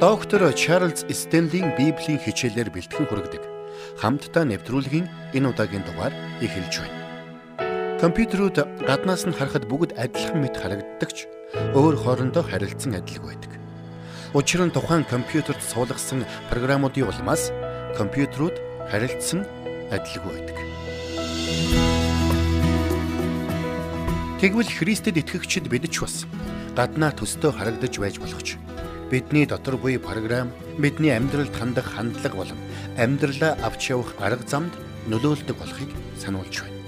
Доктор Чарлз Стенлийн Библийн хичээлээр бэлтгэн хүргэдэг. Хамтдаа нэвтрүүлгийн энэ удаагийн дугаар эхэлж байна. Компьютерүүд гаднаас нь харахад бүгд адилхан мэт харагддаг ч өөр хоорондоо харилцсан адилгүй байдаг. Учир нь тухайн компьютерт суулгасан програмуудын улмаас компьютерүүд харилцсан адилгүй байдаг. Тэгвэл Христэд итгэгчид бид ч бас гаднаа төстөө харагдаж байж болох ч бидний дотор буй програм бидний амьдралд хандах хандлага болон амьдралаа авч явах арга замд нөлөөлдөг болохыг сануулж байна.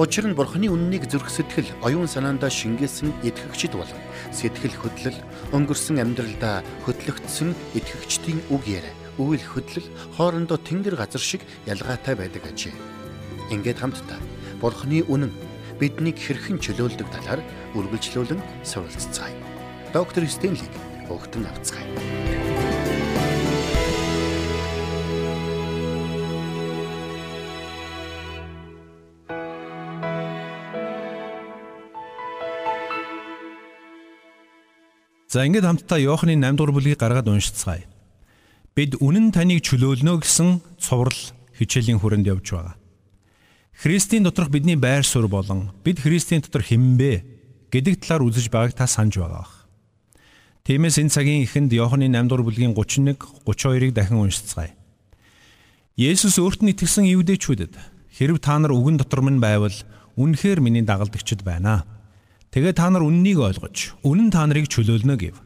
Учир нь Бурхны үннийг зүрх сэтгэл, оюун санаандаа шингээсэн итгэгчид болон сэтгэл хөдлөл өнгөрсөн амьдралдаа хөтлөгдсөн итгэгчдийн үг яриа, үйл хөдлөл хоорондоо тэнгэр газар шиг ялгаатай байдаг ажээ. Ингээд хамтдаа Бурхны үнэн биднийг хэрхэн чөлөөлдөг талаар үргэлжлүүлэн суралцгаая. Доктор Стенлиг өгтөн авцгаая. За ингээд хамтдаа Иохны 8 дугаар бүлгийг гаргаад уншицгаая. Бид үнэн таныг чөлөөлнө гэсэн цуврал хичээлийн хүрээнд явж байгаа. Христийн доторх бидний байр суурь болон бид Христийн дотор хинбэ гэдэг талаар үзэж байгааг та санаж байгаа. Тиймээс энэ цагийн эхэнд Иохны 8 дугаар бүлгийн 31 32-ыг дахин уншицгаая. Есүс өөрт нь итгэсэн евдээчүүдэд хэрв та нар үгэн дотор минь байвал үнэхээр миний дагалдагчд байна. Тэгээ та нар үннийг ойлгож, үнэн та нарыг чөлөөлнө гэв.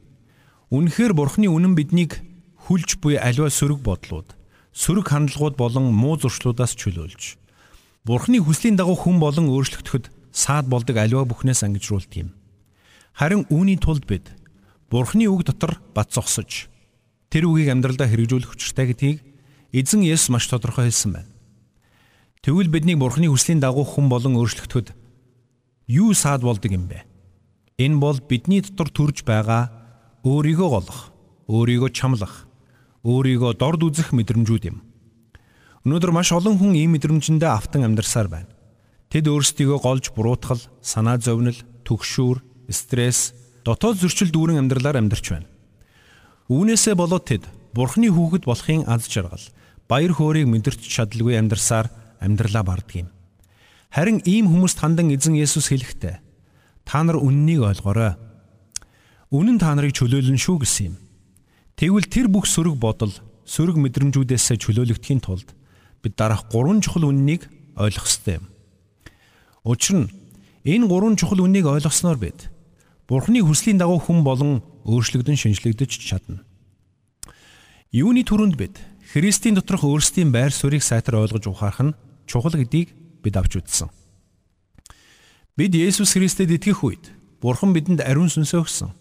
Үнэхээр Бурхны үнэн биднийг хүлж буй аливаа сөрөг бодлууд, сөрөг хандлагууд болон муу зуршлуудаас чөлөөлж, Бурхны хүслийн дагуу хүн болон өөрчлөгдөхөд саад болдог аливаа бүхнээс ангижруулт юм. Харин үүний тулд бид Бурхны үг дотор бат зогсож тэр үгийг амьдралдаа хэрэгжүүлэх учиртай гэдгийг эзэн Есүс маш тодорхой хэлсэн байна. Тэгвэл бидний Бурхны хүслийн дагуу хүн болон өөрчлөгдөхөд юу саад болдог юм бэ? Энэ бол бидний дотор төрж байгаа өөрийгөө голох, өөрийгөө чамлах, өөрийгөө дорд үзэх мэдрэмжүүд юм. Өнөөдөр маш олон хүн ийм мэдрэмжэндээ автан амьдарсаар байна. Тэд өөрсдийгөө голж буруутгал, санаа зовнил, түгшүүр, стресс, дотоод зөрчил дүүрэн амьдралаар амьдарч байна. Үүнээсээ болоод тэд Бурхны хүүхэд болохын аз жаргал, баяр хөөргийг мэдэрч чадалгүй амьдарсаар амьдралаа барддаг юм. Харин ийм хүмүүст хандан эзэн Есүс хэлэхдээ та нар үннийг ойлгоорой. Үнэн та нарыг чөлөөлнө шүү гэсэн юм. Тэгвэл тэр бүх сөрөг бодол, сөрөг мэдрэмжүүдээс чөлөөлөгдөхийн тулд бид дараах гурван чухал үннийг ойлгох ёстой юм. Учир нь энэ гурван чухал үннийг ойлгосноор бид Бурхны хүслийн дагуу хүн болон өөрчлөгдөн шинжлэгдэж чадна. Юуны түрүүнд бид Христийн доторх өөрсдийн байр суурийг сайтар ойлгож ухаарах нь чухал гэдгийг бид авч үзсэн. Бид Есүс Христэд итгэх үед Бурхан бидэнд ариун сүнсөө өгсөн.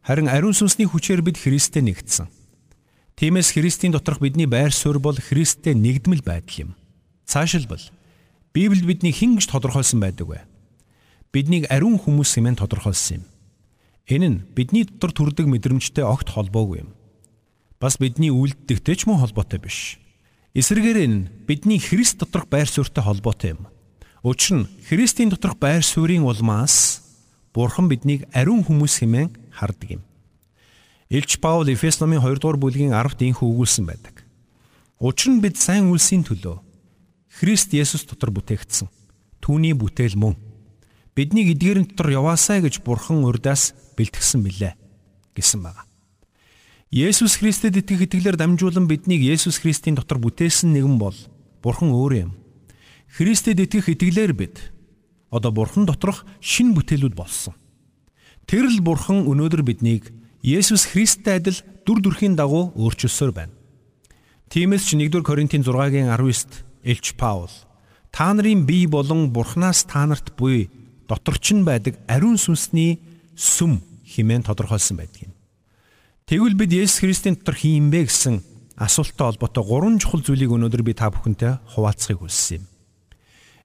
Харин ариун сүнсний хүчээр бид Христтэй нэгдсэн. Тиймээс Христийн доторх бидний байр суурь бол Христтэй нэгдмэл байдал юм. Цаашилбал Библиэд бидний хэн гэж тодорхойлсон байдаг вэ? Биднийг ариун хүмүүс хэмээн тодорхойлсон юм. Энэ нь бидний дотор төрдөг мэдрэмжтэй огт холбоогүй юм. Бас бидний үйлдэлтэй ч мөн холбоотой биш. Эсвэргээр энэ бидний Христ доторх байр суурьтай холбоотой юм. Учир нь Христийн доторх байр суурийн улмаас Бурхан биднийг ариун хүмүүс хэмээн хардаг юм. Илч Паул Эфес номын 2 дугаар бүлгийн 10-т инх өгүүлсэн байдаг. Учир нь бид сайн үлсийн төлөө Христ Есүс дотор бүтээгдсэн. Түүний бүтээл мөн бидний эдгээрэн дотор яваасай гэж бурхан урдаас бэлтгэсэн билээ гэсэн байна. Есүс Христэд итгэх итгэлээр дамжуулан биднийг Есүс Христийн дотор бүтээсэн нэгэн бол бурхан өөрөө юм. Христэд итгэх итгэлээр бид одоо бурхан доторх шин бүтээлүүд болсон. Тэр л бурхан өнөөдөр биднийг Есүс Христтэй адил дүр төрхийн дагуу өөрчилсөөр байна. Тиймээс ч 1-р Коринтын 6-гийн 19-т Элч Паул та нарын бие болон бурхнаас та нарт буй доторч нь байдаг ариун сүнсний сүм хэмээн тодорхойлсон байдаг юм. Тэгвэл бид Есүс Христийн дотор хин бэ гэсэн асуулттай холбоотой гурван чухал зүйлийг өнөөдөр би та бүхэнтэй хуваалцахыг хүссэн юм.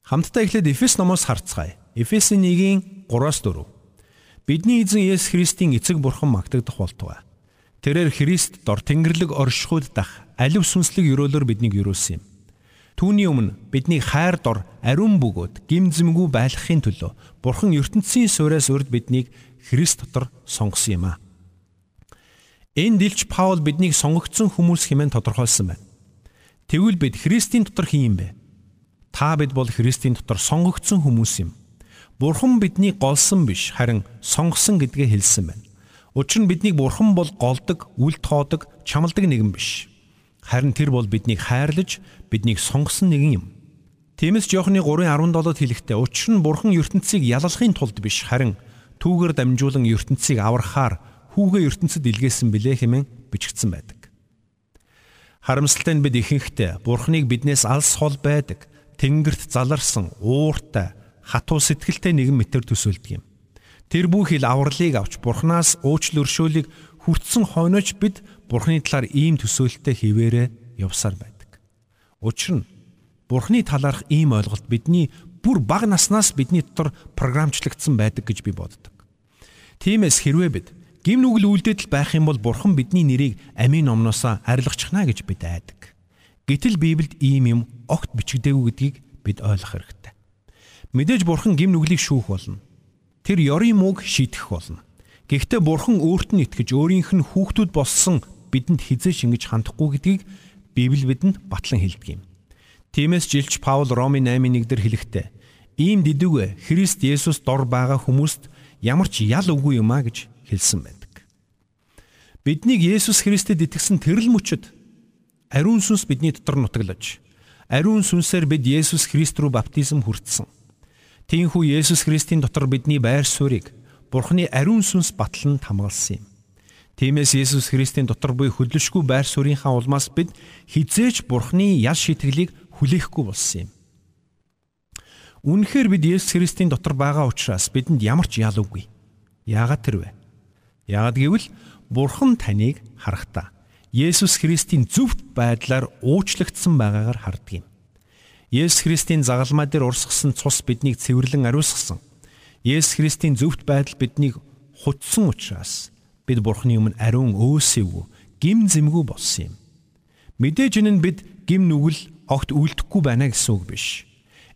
Хамтдаа эхлээд Эфес номоос харцгаая. Эфесийн 1-ийн 3-аас 4. Бидний эзэн Есүс Христийн эцэг бурхан магтагдах болтугай. Тэрээр Христ дор Тэнгэрлэг оршихуйд дах алив сүнслэг өрөөлөөр биднийг өрөөсөн юм. Түүний өмнө бидний хайр дор ариун бөгөөд гимзэмгүй байлгахын төлөө Бурхан ертөнцийн суурьаас урд биднийг Христ дотор сонгосон юм а. Энэ дэлж Паул биднийг сонгогдсон хүмүүс хэмээн тодорхойлсон байна. Тэгвэл бид Христийн дотор хин юм бэ? Та бид бол Христийн дотор сонгогдсон хүмүүс юм. Бурхан биднийг голсон биш, харин сонгосон гэдгээ хэлсэн байна. Учир нь биднийг Бурхан бол голдог, үл тоодог, чамладаг нэгэн биш. Харин тэр бол биднийг хайрлаж, биднийг сонгосон нэгэн юм. Тиймээс Иохны 3:17-д хэлэхдээ учир нь Бурхан ертөнцийг ялалахын тулд биш, харин түүгээр дамжуулан ертөнцийг аврахаар хүүгээ ертөнцид илгээсэн билээ хэмээн бичигдсэн байдаг. Харамсалтай нь бид ихэнхдээ Бурхныг биднээс алс хол байдаг, тэнгэрт заларсан, ууртай, хатуу сэтгэлтэй нэгэн мэтэр төсөөлдөг юм. Тэр бүхэл авралыг авч Бурханаас уучлал өршөөлийг хүртсэн хойноч бид Бурхны талаар ийм төсөөлтөй хിവэрэ явсаар байдаг. Учир нь Бурхны талаарх ийм ойлголт бидний бүр бага наснаас бидний дотор програмчлагдсан байдаг гэж би боддог. Тиймээс хэрвээ бид Гим нүгэл үлдээдэл байх юм бол Бурхан бидний нэрийг амийн номноос арилгachна гэж бид айдаг. Гэтэл Библиэд ийм юм огт бичигдээгүй гэдгийг бид ойлгох хэрэгтэй. Мэдээж Бурхан гим нүглийг шүүх болно. Тэр ёрын мууг шийтгэх болно. Гэхдээ Бурхан өөрт нь итгэж өөрийнх нь хүүхдүүд болсон бидэнд хизээш ингэж хандахгүй гэдгийг Библи бидэнд батлан хэлдэг юм. Тиймээс жилч Паул Ромын 8:1 дээр хэлэхдээ ийм дэдүгэ Христ Есүс дор байгаа хүмүүст ямар ч ял үгүй юм а гэж хэлсэн байна. Биднийг Есүс Христэд итгэсэн тэрл мөчөд ариун сүнс бидний дотор нутаглаж ариун сүнсээр бид Есүс Христ рүү баптизм хүртсэн. Тиймээс Есүс Христийн дотор бидний байр суурийг Бурхны ариун сүнс батлан хамгаалсан юм. Тиймээс Есүс Христийн дотор буй хөдлөшгүй байр суурийнхаа улмаас бид хизээч Бурхны ял шитгэлийг хүлээхгүй болсон юм. Үнэхээр бид Есүс Христийн дотор байгаа учраас бидэнд ямар ч ял үгүй. Яагаад тэр вэ? Яагаад гэвэл Бурхан таныг харахтаа Есүс Христийн зөвхт байдлаар уучлагдсан байгаагаар харддаг юм. Есүс Христийн загалмаа дээр урсгасан цус биднийг цэвэрлэн ариусгасан. Есүс Христийн зөвхт байдал биднийг хутсан учраас бид Бурханы өмнө ариун өөсөйгөө гим зэмгүй болсон юм. Мэдээж энэ нь бид гим нүгэл огт үлдэхгүй байна гэсэн үг биш.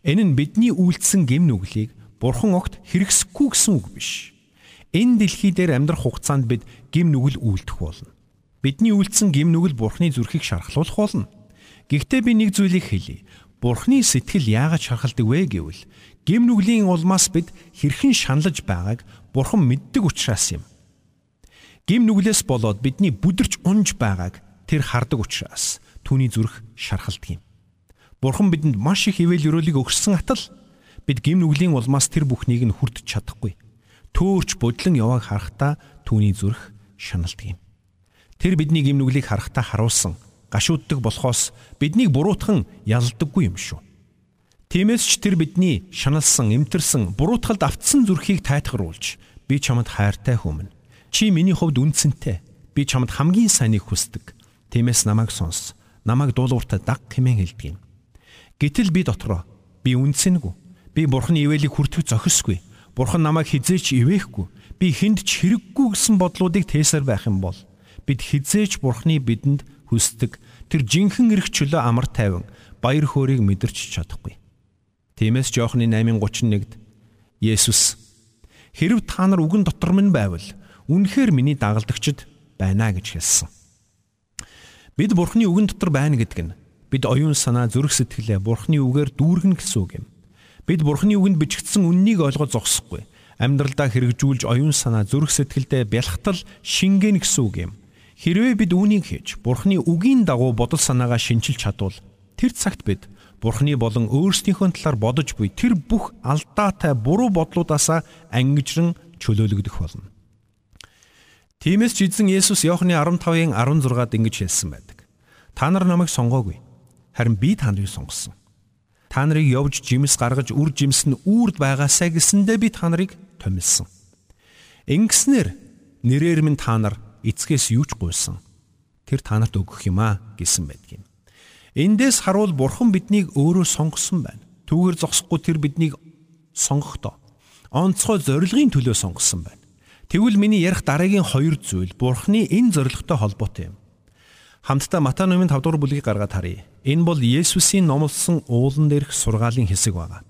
Энэ нь бидний үйлдсэн гим нүглийг Бурхан огт хэрэгсэхгүй гэсэн үг биш. Энэ дэлхий дээр амьдрах хугацаанд бид гим нүгэл үйлдэх болно. Бидний үйлдсэн гим нүгэл Бурхны зүрхийг шархлуулах болно. Гэхдээ би нэг зүйлийг хэлье. Бурхны сэтгэл яагаад шархалдаг вэ гэвэл гим нүглийн улмаас бид хэрхэн шаналж байгааг Бурхан мэддэг учраас юм. Гим нүглээс болоод бидний бүдэрч унж байгааг тэр хардаг учраас түүний зүрх шархалдаг юм. Бурхан бидэнд маш их ивэл өрөөлийг өгсөн атал бид гим нүглийн улмаас тэр бүхнийг нь хүрдэж чадахгүй төөрч бодлон явааг харахтаа түүний зүрх шаналдаг юм. Тэр бидний гимнүглийг харахтаа харуулсан гашууддаг болохоос биднийг буруутхан ялдаггүй юм шүү. Тиймээс ч тэр бидний шаналсан, эмтэрсэн, буруутгалд автсан зүрхийг тайтгаруулж би чамд хайртай хүмүн. Чи миний хувьд үнцэнтэй. Би чамд хамгийн сайныг хүсдэг. Тиймээс намайг сонс. Намайг дуулууртаа даг хэмээн хэлдэг юм. Гэтэл би дотроо би үнцэнгүй. Би бурхны ивэлийг хүртэх зохисгүй Бурхан намайг хизээч ивэхгүй. Би хүнд ч хэрэггүй гэсэн бодлуудыг тээсэр байх юм бол бид хизээч Бурханы бидэнд хүсдэг тэр жинхэнэ эрх чөлөө амар тайван баяр хөөргийг мэдэрч чадахгүй. Тиймээс Иохны 8:31-д Есүс хэрв та нар үгэн дотор минь байвал үнэхээр миний дагалдагчд байна гэж хэлсэн. Бид Бурханы үгэн дотор байна гэдэг нь бид оюун санаа зүрх сэтгэлээ Бурханы үгээр дүүргэн гэсэн үг юм. Бид Бурхны үгэнд бичигдсэн үннийг ойлгож зогсохгүй. Амьдралдаа хэрэгжүүлж оюун санаа зүрх сэтгэлдээ бялхтал шингэн гэсэн үг юм. Хэрвээ бид үүнийг хийж Бурхны үгийн дагуу бодол санаагаа шинчилж чадвал тэр цагт бид Бурхны болон өөрсдийнхөө талаар бодож буй тэр бүх алдаатай буруу бодлуудаасаа ангижран чөлөөлөгдөх болно. Тиймээс ч эзэн Есүс Иохны 15-ын 16-д ингэж хэлсэн байдаг. Та нар намайг сонгоогүй. Харин би та нарыг сонгосон та нарыг явж жимс гаргаж үр жимс нь үрд байгаасаа гэсэндэ би та нарыг томилсон. Ингэснээр нэрээр минь та нар эцгээс юу ч гуйсан. Тэр та нарт өгөх юм аа гэсэн байдгийн. Эндээс харуул бурхан биднийг өөрөө сонгосон байна. Түүгээр зогсохгүй тэр биднийг сонгохдоо онцгой зорилгын төлөө сонгосон байна. Тэгвэл миний ярих дараагийн хоёр зүйл бурханы энэ зорилготой холбоотой юм. Хамтдаа Матай номын 5 дугаар бүлгийг гаргаад харъя. Энэ бол Есүсийн номлосон уулан дээрх сургаалын хэсэг байна.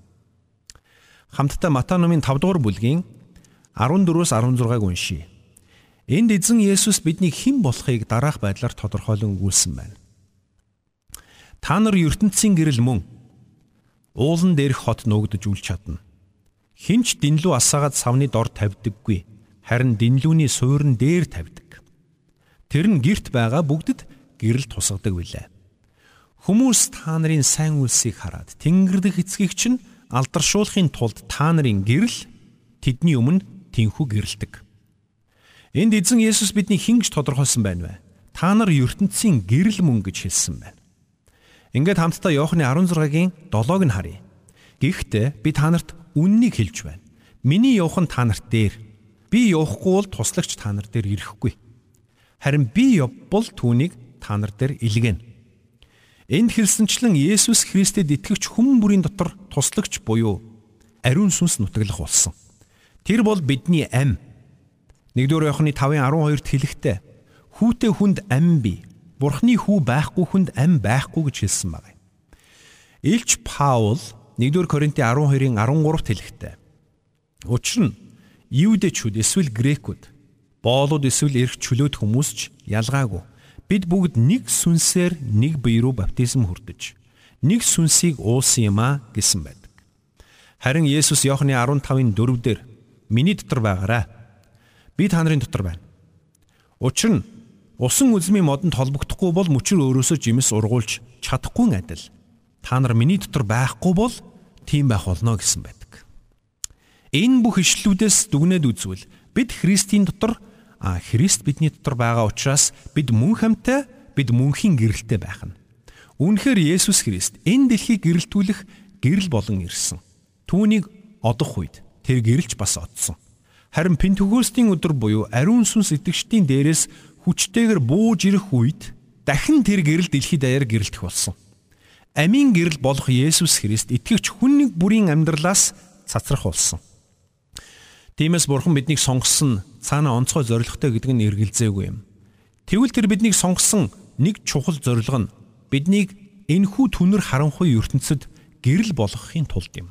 Хамтдаа Матай номын 5 дугаар бүлгийн 14-өөс 16-г уншийе. Энд эзэн Есүс бидний хэн болохыг дараах байдлаар тодорхойлон өгүүлсэн байна. Та нар ертөнцийн гэрэл мөн уулан дээрх хот нуугдж үл чадна. Хинч дэнлүү асаагаад савны дор тавьдаггүй. Харин дэнлүүний суурин дээр тавьдаг. Тэр нь герт байгаа бүгдэд гэрэл тусгадаг билээ. Хүмүүс та нарын сайн үйлсийг хараад Тэнгэр дэх эцгийг чинь алдаршуулахын тулд та нарын гэрэл тэдний өмнө тэнхүү гэрэлдэг. Энд эзэн Есүс бидний хингж тодорхойлсон байна вэ? Та нар ертөнцийн гэрэл мөн гэж хэлсэн байна. Ингээд хамтдаа Иохны 16-гийн 7-ыг нь харъя. Гэхдээ би та нарт үннийг хэлж байна. Миний явах нь та нарт дээр. Би явахгүй бол туслагч та нар дээр ирэхгүй. Харин би явбал түүнийг та нар дээр илгээнэ. Энд хэлсэнчлэн Есүс Христэд итгэвч хүмүүс бүрийн дотор туслагч буюу ариун сүнс нутаглах болсон. Тэр бол бидний ам. 1-р Иохны 5:12-т хэлэхдээ хүүтэй хүнд ам бий. Бурхны хүү байхгүй хүнд ам байхгүй гэж хэлсэн байна. Илч Паул 1-р Коринтын 12-ын 13-т хэлэхдээ Учир нь Юудэчүүд эсвэл грекүүд, боолууд эсвэл эрх чөлөөт хүмүүс ч ялгаагүй Бид бүгд нэг сүнсээр нэг бие рүү баптизм хүрдэж нэг сүнсийг уусан юм а гэсэн байдаг. Харин Есүс Иохны 15-ын 4-дээр миний дотор байгаарай. Би та нарын дотор байна. Учир нь усан үзмийн модонд холбогдохгүй бол мөчөр өөрөөсөө жимс ургуулж чадахгүй адил. Та нар миний дотор байхгүй бол тийм байх болно гэсэн байдаг. Энэ бүх ишлүүдээс дүгнээд үзвэл бид Христийн дотор Христ бидний дотор байгаа учраас бид мөн хамтаа бид мөнхийн гэрэлтэй байх нь. Үүнхээр Есүс Христ энэ дэлхийг гэрэлтүүлэх гэрэл болон ирсэн. Түүнийг одох үед тэр гэрэлж бас одсон. Харин Пентекостийн өдөр буюу ариун сүнс итгэгчдийн дээрээс хүчтэйгээр бууж ирэх үед дахин тэр гэрэл дэлхийд даяар гэрэлтэх болсон. Амийн гэрэл болох Есүс Христ итгэвч хүн нэг бүрийн амьдралаас цацрах болсон. Тиймээс бурхан биднийг сонгосон цаана онцгой зоригтой гэдэг нь эргэлзээгүй юм. Тэгвэл тэр биднийг сонгосон нэг чухал зорилго нь биднийг энхүү түнэр харанхуй ертөнцид гэрэл болгохын тулд юм.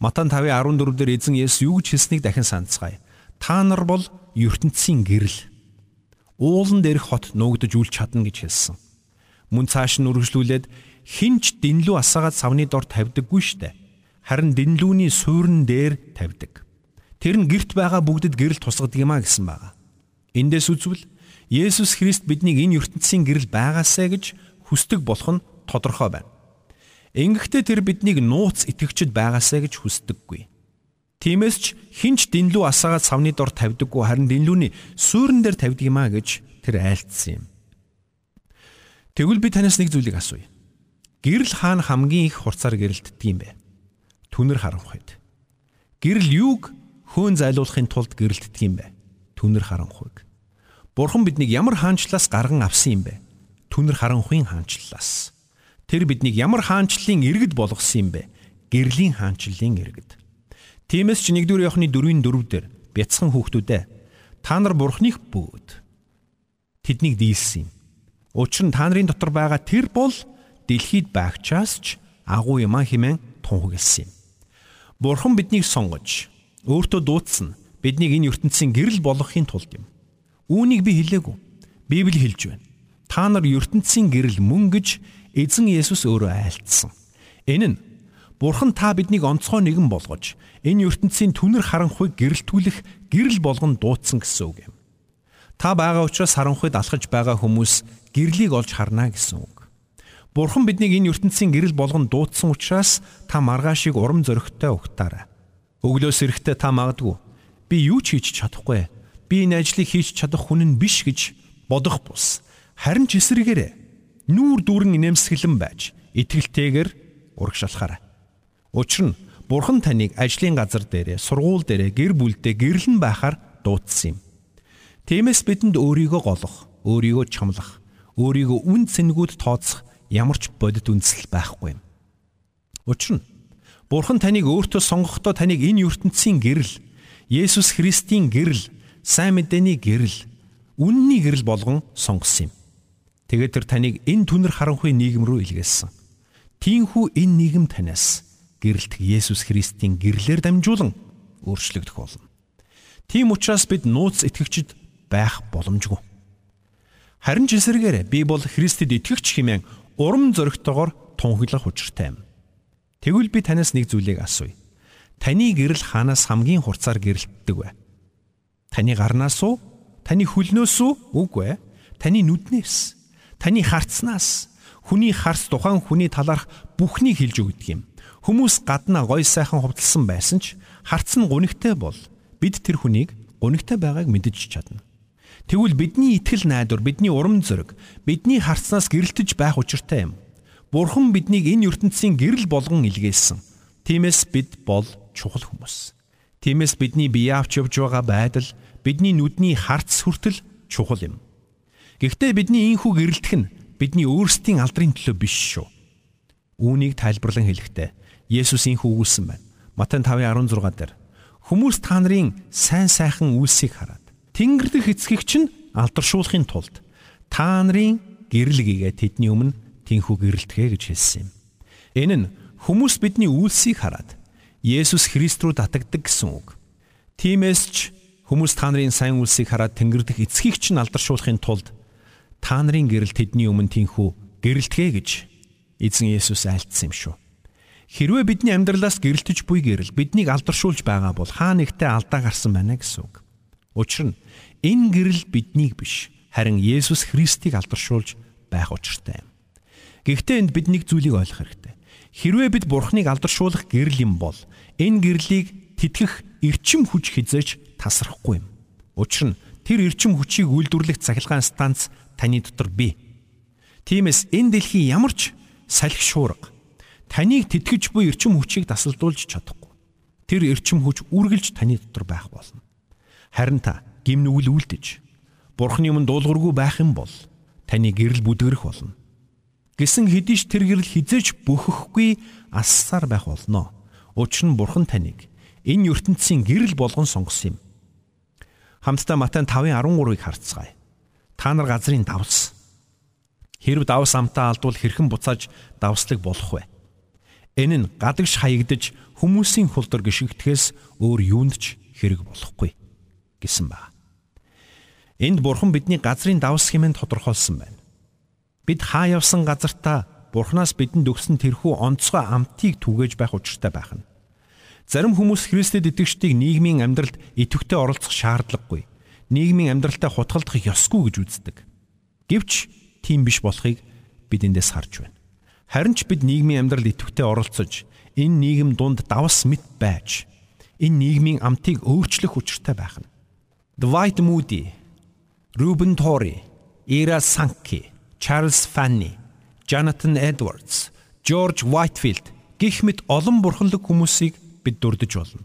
Матан 5:14 дээр эзэн Есүс юу гэж хэлснийг дахин санацгаая. Та нар бол ертөнцийн гэрэл. Уулан дээрх хот нуугдж үл чадна гэж хэлсэн. Мөн цааш нь үргэлжлүүлээд хинч дэнлүү асаагаад савны дор тавьдаггүй штэ. Харин дэнлүүний суурин дээр тавьдаг. Тэр нь герт байгаа бүгдэд гэрэл тусгадаг юм а гэсэн байгаа. Эндээс үзвэл Есүс Христ биднийг энэ ертөнцийн гэрэл байгаасаа гэж хүсдэг болох нь тодорхой байна. Ингэхдээ тэр биднийг нууц итгэгчд байгаасаа гэж хүсдэггүй. Тиймээс ч хинч дэнлүү асаагаад савны дор тавьдаггүй харин дэнлүүний суурин дээр тавьдаг юм а гэж тэр айлтсан юм. Тэгвэл би танаас нэг зүйлийг асууя. Гэрэл хаана хамгийн их хурцаар гэрэлтдэг юм бэ? Түнэр харанхуйд. Гэрэл юуг хөөн зайлуулахын тулд гэрэлтдэг юм бэ? Түнэр харанхуйг. Бурхан биднийг ямар хаанчлаас гарган авсан юм бэ? Түнэр харанхуйн хаанчлалаас. Тэр биднийг ямар хаанчлалын иргэд болгосон юм бэ? Гэрлийн хаанчлалын иргэд. Тиймээс ч 1-р Иохны 4-ийн 4-дэр бяцхан хүүхдүүдээ та нар бурхных бөгөөд тэднийг дийлсэн юм. Учир нь та нарын дотор байгаа тэр бол дэлхийд байгчаас ч агуу юм хэмээн тунхагласан юм. Бурхан биднийг сонгож өөртөө дуудсан биднийг энэ ертөнцийн гэрэл болгохын тулд юм. Үүнийг би хэлээгүй. Библи хэлж байна. Та нар ертөнцийн гэрэл мөн гэж эзэн Есүс өөрөө айлтсан. Энэ нь Бурхан та биднийг онцгой нэгэн болгож энэ ертөнцийн түнэр харанхуйг гэрэлтүүлэх гэрэл болгон дуудсан гэсэн үг юм. Та байгаа учраас харанхуйд алхаж байгаа хүмүүс гэрлийг олж харна гэсэн үг. Бурхан биднийг энэ ертөнцийн гэрэл болгон дуудсан учраас та маргаашийг урам зоригтой угтаарай. Өглөөс эрэхтээ та магадгүй би юу ч хийж чадахгүй. Би энэ ажлыг хийж чадах хүн нь биш гэж бодох бус. Харин ч эсрэгээрээ нүүр дүүрэн инээмсэглэн байж итгэлтэйгээр урагшаалахаарай. Учир нь Бурхан таныг ажлын газар дээрээ, сургууль дээрээ, гэр бүлдээ гэрлэн байхаар дуудсан юм. Тиймээс бидэнд өөрийгөө голох, өөрийгөө чамлах, өөрийгөө үн цэнгүүд тооцох ямар ч бодит үндэслэл байхгүй юм. Учир нь Бурхан таныг өөртөө сонгохдоо таныг энэ ертөнцийн гэрэл, Есүс Христийн гэрэл, сайн мэдээний гэрэл, үнний гэрэл болгон сонгосон юм. Тэгээд тэр таныг энэ түнэр харанхуй нийгэм рүү илгээсэн. Тиинхүү энэ нийгэм танаас гэрэлт Есүс Христийн гэрлэр дамжуулан өөрчлөгдөх болно. Тийм учраас бид нууц итгэгчид байх боломжгүй. Харин ч эсэргээр би бол Христэд итгэгч хэмээн урам зоригтойгоор тунхаглах учиртай юм. Тэгвэл би танаас нэг зүйлийг асууя. Таны гэрэл хаанаас хамгийн хурцаар гэрэлтдэг вэ? Таны гарнаас уу? Таны хөлнөөс үү? Үгүй ээ. Таны нүднээс, таны харцнаас, хүний харц тухайн хүний талаарх бүхнийг хэлж өгдөг юм. Хүмүүс гаднаа гой сайхан хувцалсан байсан ч харц нь гунигтай бол бид тэр хүнийг гунигтай байгааг мэдэж чадна. Тэгвэл бидний итгэл найдвар, бидний урам зориг, бидний харцнаас гэрэлтэж байх учиртай юм. Бурхан биднийг энэ ертөнцийн гэрэл болгон илгээсэн. Тиймээс бид бол чухал хүмүүс. Тиймээс бидний бие авч явж байгаа байдал, бидний нүдний харц хүртэл чухал юм. Гэхдээ бидний ийхүү гэрэлтэх нь бидний өөрсдийн алдрын төлөө биш шүү. Үүнийг тайлбарлан хэлэхдээ Есүс ийхүү өгүүлсэн байна. Матай 5:16 дээр хүмүүс та нарын сайн сайхан үйлсийг хараад Тэнгэр дэх эцгийгч нь алдаршуулахын тулд та нарын гэрэл гээгээ тэдний өмнө тэнхүү гэрэлтгэ гэж хэлсэн юм. Энэ нь хүмүүс бидний үйлсийг хараад Есүс Христ рүү татагддаг гэсэн үг. Тиймээс ч хүмүүс та нарын сайн үйлсийг хараад Тэнгэр дэх эцгийгч нь алдаршуулахын тулд та нарын гэрэл тэдний өмнө тэнхүү гэрэлтгэ гэж эзэн Есүс айлтсан юм шүү. Хэрвээ бидний амьдралаас гэрэлтэж буй гэрэл биднийг алдаршуулж байгаа бол хаа нэгтээ алдаа гарсан байна гэсэн үг. Учир нь энэ гэрэл биднийг биш харин Есүс Христийг алдаршуулж байх учиртай юм. Гэхдээ энд бид нэг зүйлийг ойлгох хэрэгтэй. Хэрвээ бид Бурхныг алдаршуулах гэрэл юм бол энэ гэрлийг тэтгэх эрчим хүч хизээж тасрахгүй юм. Учир нь тэр эрчим хүчийг үйлдвэрлэх цахилгаан станц таны дотор бий. Тиймээс энэ дэлхий ямар ч салхи шуурга таныг тэтгэж буй эрчим хүчийг тасалдуулж чадахгүй. Тэр эрчим хүч үргэлж таны дотор байх болно. Харин та гимнүгэл үлдэж Бурхны өмнө дуулуургүй байх юм бол таны гэрэл бүдгэрэх болно. Гэсэн хэдий ч тэр гэрэл хизээж бөхөхгүй ассаар байх болно. Учир нь Бурхан таныг энэ ертөнцийн гэрэл болгон сонгосон юм. Хамтдаа Матай 5:13-ыг харцгаая. Та нар газрын давс. Хэрв давс амтаа алдвал хэрхэн буцааж давслаг болох вэ? Энэ нь гадагш хаягдж хүмүүсийн хулдар гიშгдэхээс өөр юунд ч хэрэг болохгүй гэсэн ба. Энд бурхан бидний газрын давс хэмээн тодорхойлсон байна. Бид хаа явсан газартаа бурханаас бидэнд өгсөн тэрхүү онцгой амтыг түгээж байх учиртай байх нь. Зарим хүмүүс Христэд итгэжтийг нийгмийн амьдралд идэвхтэй оролцох шаардлагагүй. Нийгмийн амьдралтай хутгалдах ёсгүй гэж үздэг. Гэвч тийм биш болохыг бид эндээс харж байна. Харин ч бид нийгмийн амьдралд идэвхтэй оролцож энэ нийгэм дунд давс мэт байж энэ нийгмийн амтыг өөрчлөх учиртай байх нь. Dwight Moody, Ruben Torrey, Ira Sankey, Charles Fanny, Jonathan Edwards, George Whitefield гих мэт олон бурханлаг хүмүүсийг бид дурдж болно.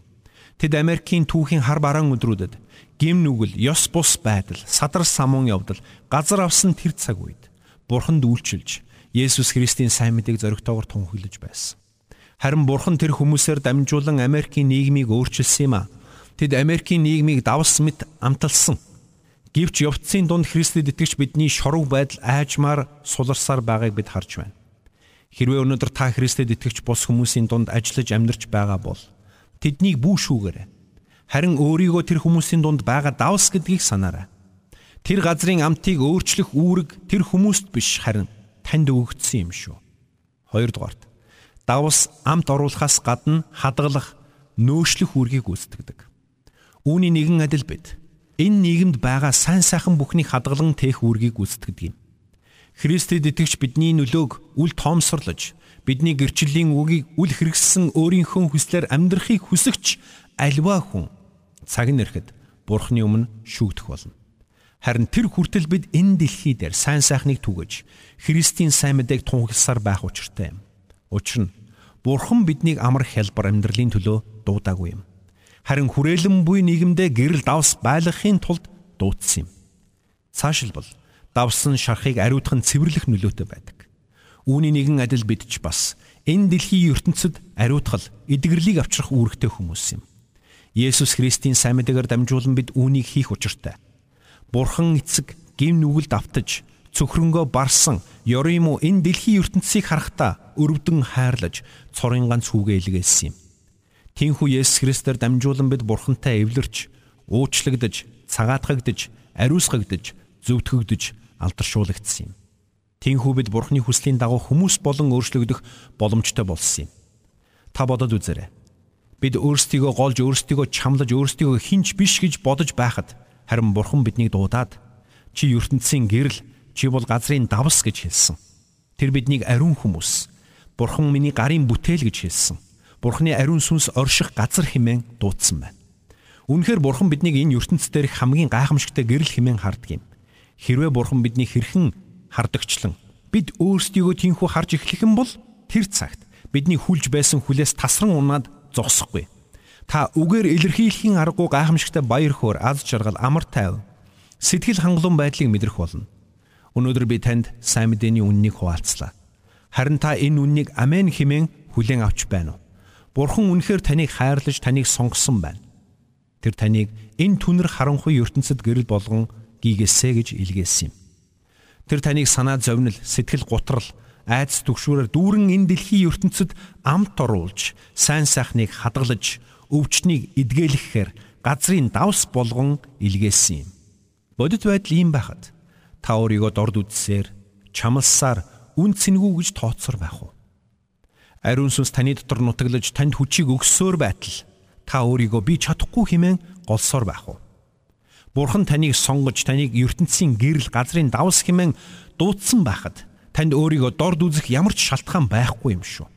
Тэд Америкийн түүхийн хар бараан өдрүүдэд гим нүгэл, ёс бус байдал, садар самуун явдал, газар авсан тэр цаг үед бурханд үйлчилж Есүс Христийн сайн мэдээг зоригтойгоор тунхаглаж байсан. Харин бурхан тэр хүмүүсээр дамжуулан Америкийн нийгмийг өөрчилсөн юм а. Тэд Америкийн нийгмийг давс мэт амталсан. Гэвч явцын дунд Христэд итгэж бидний шорог байдал аажмаар суларсаар байгааг бид харж байна. Хэрвээ өнөөдөр та Христэд итгэж бус хүмүүсийн дунд ажиллаж амьдарч байгаа бол тэднийг бүүшүүгээрэй. Харин өөрийгөө тэр хүмүүсийн дунд байгаа давс гэдгийг санаарай. Тэр газрын амтыг өөрчлөх үүрэг тэр хүмүүст биш харин танд өгөгдсөн юм шүү. Хоёрдугаарт давс амт оруулахаас гадна хадгалах, нөөшлөх үүргийг гүйцэтгэдэг. Үүний нэгэн адил бид энэ нийгэмд байгаа сайн сайхан бүхнийг хадгалан тээх үүргийг гүйцэтгэдэг юм. Христэд итгэж бидний нөлөөг үл тоомсорлож бидний гэрчлэлийн үгийг үл хэрэгссэн өөрийнхөө хүслээр амьдрахыг хүсэгч альва хүн цаг нэрхэд Бурхны өмнө шүүгдэх болно. Харин тэр хүртэл бид энэ дэлхий дээр сайн сайхныг түгэж Христийн сайн мэдээг тунхагласаар байх учиртай юм. Учир нь Бурхан биднийг амар хялбар амьдралын төлөө дуудаагүй юм харин хүрээлэн буй нийгэмдээ гэрэл давс байлгахын тулд дуудсан юм. Цаашилбал давсан шархыг ариутгах нь цэвэрлэх нөлөөтэй байдаг. Үүний нэгэн адил бид ч бас энэ дэлхийн ертөнцид ариутгал, эдгэрлийг авчрах үүрэгтэй хүмүүс юм. Есүс Христийн сайн мэдээгээр дамжуулан бид үүнийг хийх учиртай. Бурхан эцэг гим нүгэлд автаж цөхрөнгөө барсан ёрим уу энэ дэлхийн ертөнцийг харахтаа өрөвдөн хайрлаж цорын ганц хүүгээ илгээсэн юм. Тинхүү Есүс Христээр дамжуулан бид Бурхантай эвлэрч, уучлагдж, цагаатгагдж, ариусгагдж, зөвтгөгдөж, алдаршуулагдсан юм. Тинхүү бид Бурхны хүслийн дагуу хүмүүс болон өөрчлөгдөх боломжтой болсон юм. Та бодод үзээрэй. Бид өөрсдийгөө голж, өөрсдийгөө чамлаж, өөрсдийгөө хинч биш гэж бодож байхад харин Бурхан биднийг дуудаад чи ертөнцийн гэрэл, чи бол газрын давс гэж хэлсэн. Тэр биднийг ариун хүмүүс, Бурхан миний гарын бүтээл гэж хэлсэн. Бурхны ариун сүнс орших газар хэмээн дуудсан байна. Үнэхээр Бурхан биднийг энэ ертөнцийн дээрх хамгийн гайхамшигтай гэрэл хэмээн харддаг юм. Хэрвээ Бурхан бидний хэрхэн хардагчлан бид өөрсдийгөө тийхүү харж эхлэх юм бол тэр цагт бидний хүлж байсан хүлээс тасран унаад зогсохгүй. Та үгээр илэрхийлэхийн аргагүй гайхамшигтай баяр хөөр аз жаргал амар тайв сэтгэл хангалуун байдлыг мэдрэх болно. Өнөөдөр би танд сайн мэдээний үннийг хуваалцлаа. Харин та энэ үннийг амен хэмээн хүлээн авч байна уу? Бурхан үнэхээр таныг хайрлаж таныг сонгосон байна. Тэр таныг энэ түнэр харанхуй ертөнцид гэрэл болгон гийгээсэ гэж илгээсэн юм. Тэр таныг санаа зовнил, сэтгэл гутрал, айдас түгшүүрээр дүүрэн энэ дэлхийн ертөнцид амт оруулж, сайн сайхныг хадгалж, өвчнийг эдгээлэхээр газрын давс болгон илгээсэн юм. Бодит байдал ийм байхад та өөрийгөө дорд үзсээр, чамлсаар үн цэнгүү гэж тооцсоор байх уу? Ариун сүнс таны дотор нутаглаж танд хүчийг өгсөөр байтал та өөрийгөө би чадахгүй хэмээн голсоор байх уу? Бурхан таныг сонгож таныг ертөнцийн гэрэл газрын давс хэмээн дуудсан байхад танд өөрийгөө дорд үзэх ямар ч шалтгаан байхгүй юм шүү.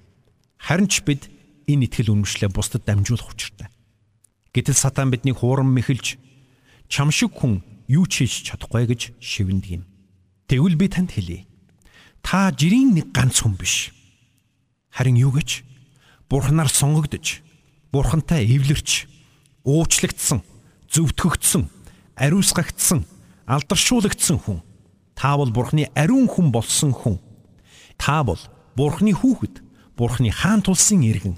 Харин ч бид энэ итгэл үнэмшлээ бусдад дамжуулах учиртай. Гэтэл сатан бидний хуурам мэхэлж чам шиг хүн юу ч хийж чадахгүй гэж шивнэдэг юм. Тэгвэл би танд хэлье. Та жирийн нэг ганц хүн биш. Харин юу гэж? Бурханаар сонгогдож, бурхантай эвлэрч, уучлагдсан, зөвтгөгдсөн ариусгагдсан, алдаршуулгдсан хүн. Та бол Бурхны ариун хүн болсон хүн. Та бол Бурхны хүүхэд, Бурхны хаан тулсын иргэн,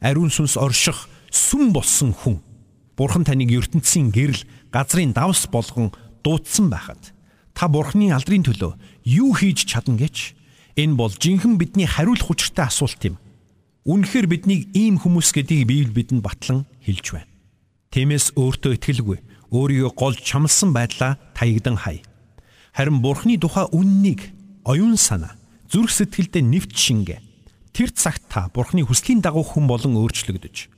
ариун сүнс орших сүм болсон хүн. Бурхан таныг ертөнцийн гэрэл, газрын давс болгон дуудсан байхад та Бурхны алдрын төлөө юу хийж чадна гэж энэ бол жинхэнэ бидний хариулах учиртай асуулт юм. Үнэхээр биднийг ийм хүмүүс гэдгийг Библи бидэнд батлан хэлж байна. Тиймээс өөртөө итгэлгүй өөрийгөө голж чамлсан байдлаа таягдан хай. Харин Бурхны тухай үннийг оюун санаа, зүрх сэтгэлдээ нэвт шингэ. Тэр цагт та Бурхны хүслийн дагуу хүн болон өөрчлөгдөж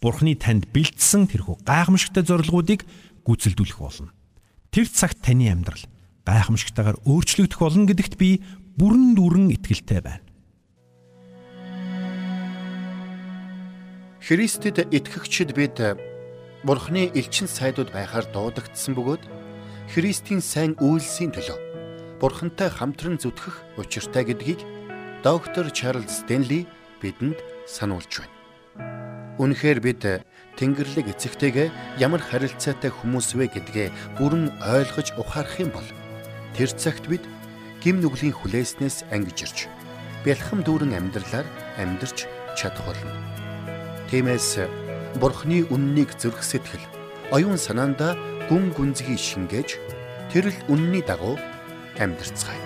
Бурхны танд бэлдсэн тэрхүү гайхамшигтай зорилгоодыг гүйцэлдүүлэх болно. Тэр цагт таны амьдрал гайхамшигтайгаар өөрчлөгдөх болно гэдэгт би бүрэн дүүрэн итгэлтэй байна. Христэд итгэгчид бид Бурхны элчин сайдууд байхаар дуудагдсан бөгөөд Христийн сайн үйлсийн төлөө Бурхантай хамтран зүтгэх учиртай гэдгийг доктор Чарлз Стенли бидэнд сануулж байна. Үнэхээр бид Тэнгэрлэг эцэгтэйгээ ямар харилцаатай хүмүүс вэ гэдгээ бүрэн ойлгож ухаарах юм бол тэр цагт бид гим нүглийн хүлээснээс ангижирч бэлхэм дүүрэн амьдралаар амьдарч чадах болно. Тиймээс Бурхны үннийг зүрх сэтгэл, оюун санаандаа гүн гүнзгий шингээж тэрл үнний дагуу амьдрцгаая.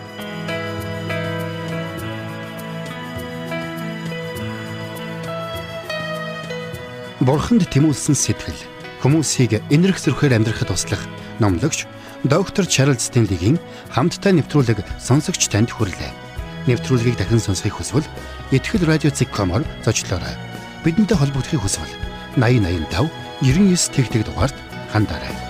Бурханд тэмүүлсэн сэтгэл хүмүүсийг энэрх зөрхөөр амьдрахад туслах номлогч доктор Чарлз Стенлигийн хамттай нэвтрүүлэг сонсогч танд хүрлээ. Нэвтрүүлгийг дахин сонсохыг хүсвэл ихтгэл радиоцик.com-оор зочлоорой. Бидэнтэй холбогдохыг хүсвэл 8085 99 тэгтэг дугаард хандаарай.